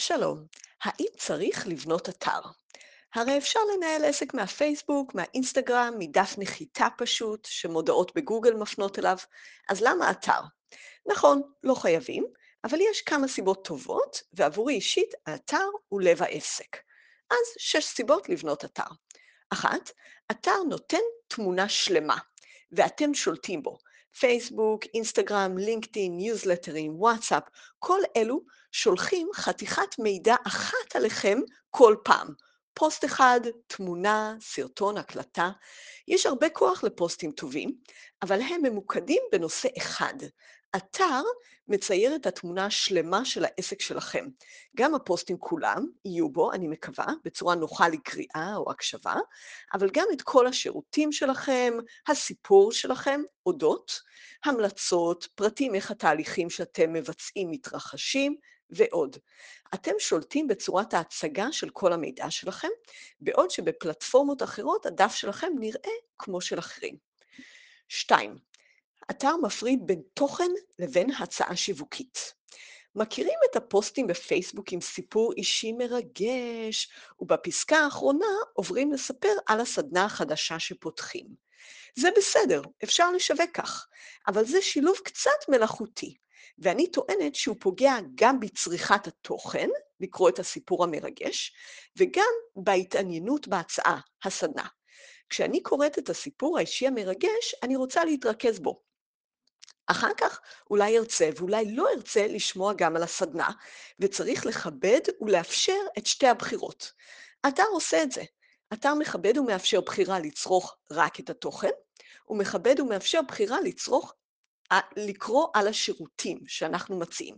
שלום, האם צריך לבנות אתר? הרי אפשר לנהל עסק מהפייסבוק, מהאינסטגרם, מדף נחיתה פשוט, שמודעות בגוגל מפנות אליו, אז למה אתר? נכון, לא חייבים, אבל יש כמה סיבות טובות, ועבורי אישית האתר הוא לב העסק. אז שש סיבות לבנות אתר. אחת, אתר נותן תמונה שלמה, ואתם שולטים בו. פייסבוק, אינסטגרם, לינקדאין, ניוזלטרים, וואטסאפ, כל אלו שולחים חתיכת מידע אחת עליכם כל פעם. פוסט אחד, תמונה, סרטון, הקלטה. יש הרבה כוח לפוסטים טובים, אבל הם ממוקדים בנושא אחד. אתר מצייר את התמונה השלמה של העסק שלכם. גם הפוסטים כולם יהיו בו, אני מקווה, בצורה נוחה לקריאה או הקשבה, אבל גם את כל השירותים שלכם, הסיפור שלכם, אודות, המלצות, פרטים איך התהליכים שאתם מבצעים מתרחשים, ועוד. אתם שולטים בצורת ההצגה של כל המידע שלכם, בעוד שבפלטפורמות אחרות הדף שלכם נראה כמו של אחרים. 2. אתר מפריד בין תוכן לבין הצעה שיווקית. מכירים את הפוסטים בפייסבוק עם סיפור אישי מרגש, ובפסקה האחרונה עוברים לספר על הסדנה החדשה שפותחים. זה בסדר, אפשר לשווק כך, אבל זה שילוב קצת מלאכותי, ואני טוענת שהוא פוגע גם בצריכת התוכן, לקרוא את הסיפור המרגש, וגם בהתעניינות בהצעה, הסדנה. כשאני קוראת את הסיפור האישי המרגש, אני רוצה להתרכז בו. אחר כך אולי ארצה ואולי לא ארצה לשמוע גם על הסדנה, וצריך לכבד ולאפשר את שתי הבחירות. אתר עושה את זה. אתר מכבד ומאפשר בחירה לצרוך רק את התוכן, ומכבד ומאפשר בחירה לצרוך, לקרוא על השירותים שאנחנו מציעים.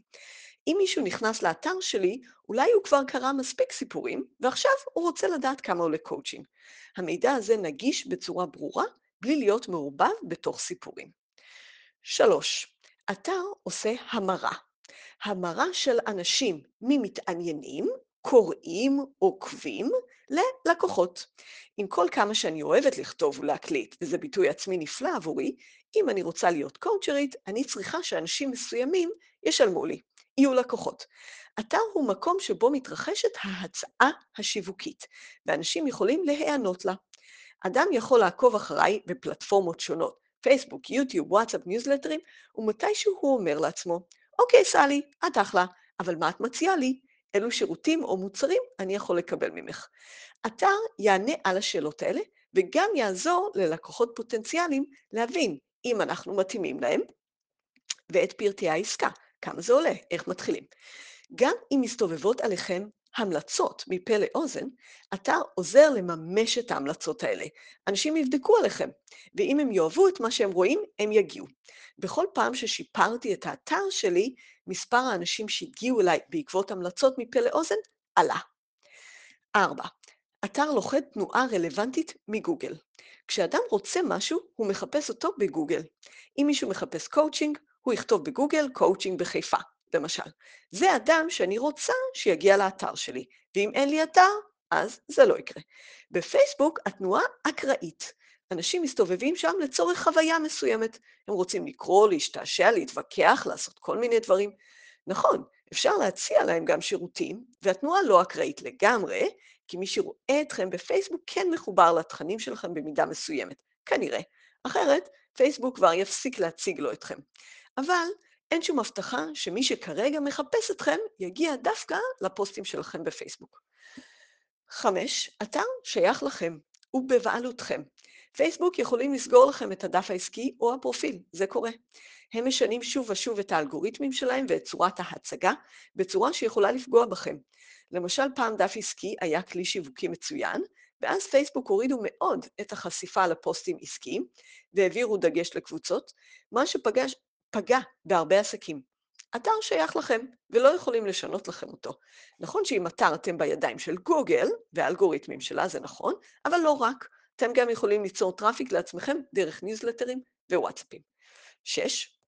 אם מישהו נכנס לאתר שלי, אולי הוא כבר קרא מספיק סיפורים, ועכשיו הוא רוצה לדעת כמה עולה קואוצ'ינג. המידע הזה נגיש בצורה ברורה, בלי להיות מעורבב בתוך סיפורים. שלוש, אתר עושה המרה. המרה של אנשים ממתעניינים, קוראים, עוקבים, ללקוחות. עם כל כמה שאני אוהבת לכתוב ולהקליט, וזה ביטוי עצמי נפלא עבורי, אם אני רוצה להיות קואוצ'רית, אני צריכה שאנשים מסוימים ישלמו לי, יהיו לקוחות. אתר הוא מקום שבו מתרחשת ההצעה השיווקית, ואנשים יכולים להיענות לה. אדם יכול לעקוב אחריי בפלטפורמות שונות, פייסבוק, יוטיוב, וואטסאפ, ניוזלטרים, ומתישהו הוא אומר לעצמו, אוקיי, סלי, את אחלה, אבל מה את מציעה לי? אילו שירותים או מוצרים אני יכול לקבל ממך? אתר יענה על השאלות האלה, וגם יעזור ללקוחות פוטנציאליים להבין אם אנחנו מתאימים להם, ואת פרטי העסקה, כמה זה עולה, איך מתחילים. גם אם מסתובבות עליכם המלצות מפה לאוזן, אתר עוזר לממש את ההמלצות האלה. אנשים יבדקו עליכם, ואם הם יאהבו את מה שהם רואים, הם יגיעו. בכל פעם ששיפרתי את האתר שלי, מספר האנשים שהגיעו אליי בעקבות המלצות מפה לאוזן עלה. 4. אתר לוכד תנועה רלוונטית מגוגל. כשאדם רוצה משהו, הוא מחפש אותו בגוגל. אם מישהו מחפש קואוצ'ינג, הוא יכתוב בגוגל קואוצ'ינג בחיפה. למשל. זה אדם שאני רוצה שיגיע לאתר שלי, ואם אין לי אתר, אז זה לא יקרה. בפייסבוק התנועה אקראית. אנשים מסתובבים שם לצורך חוויה מסוימת. הם רוצים לקרוא, להשתעשע, להתווכח, לעשות כל מיני דברים. נכון, אפשר להציע להם גם שירותים, והתנועה לא אקראית לגמרי, כי מי שרואה אתכם בפייסבוק כן מחובר לתכנים שלכם במידה מסוימת. כנראה. אחרת, פייסבוק כבר יפסיק להציג לו אתכם. אבל אין שום הבטחה שמי שכרגע מחפש אתכם יגיע דווקא לפוסטים שלכם בפייסבוק. חמש, אתר שייך לכם, הוא בבעלותכם. פייסבוק יכולים לסגור לכם את הדף העסקי או הפרופיל, זה קורה. הם משנים שוב ושוב את האלגוריתמים שלהם ואת צורת ההצגה, בצורה שיכולה לפגוע בכם. למשל, פעם דף עסקי היה כלי שיווקי מצוין, ואז פייסבוק הורידו מאוד את החשיפה לפוסטים עסקיים, והעבירו דגש לקבוצות, מה שפגש, פגע בהרבה עסקים. אתר שייך לכם, ולא יכולים לשנות לכם אותו. נכון שאם אתר אתם בידיים של גוגל, והאלגוריתמים שלה זה נכון, אבל לא רק. אתם גם יכולים ליצור traffic לעצמכם דרך ניוזלטרים ווואטסאפים. שש,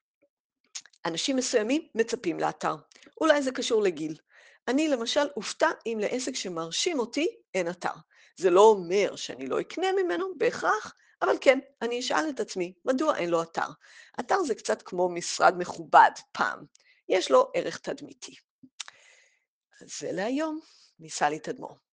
אנשים מסוימים מצפים לאתר. אולי זה קשור לגיל. אני למשל אופתע אם לעסק שמרשים אותי אין אתר. זה לא אומר שאני לא אקנה ממנו בהכרח, אבל כן, אני אשאל את עצמי, מדוע אין לו אתר? אתר זה קצת כמו משרד מכובד פעם, יש לו ערך תדמיתי. זה להיום, מסלי תדמור.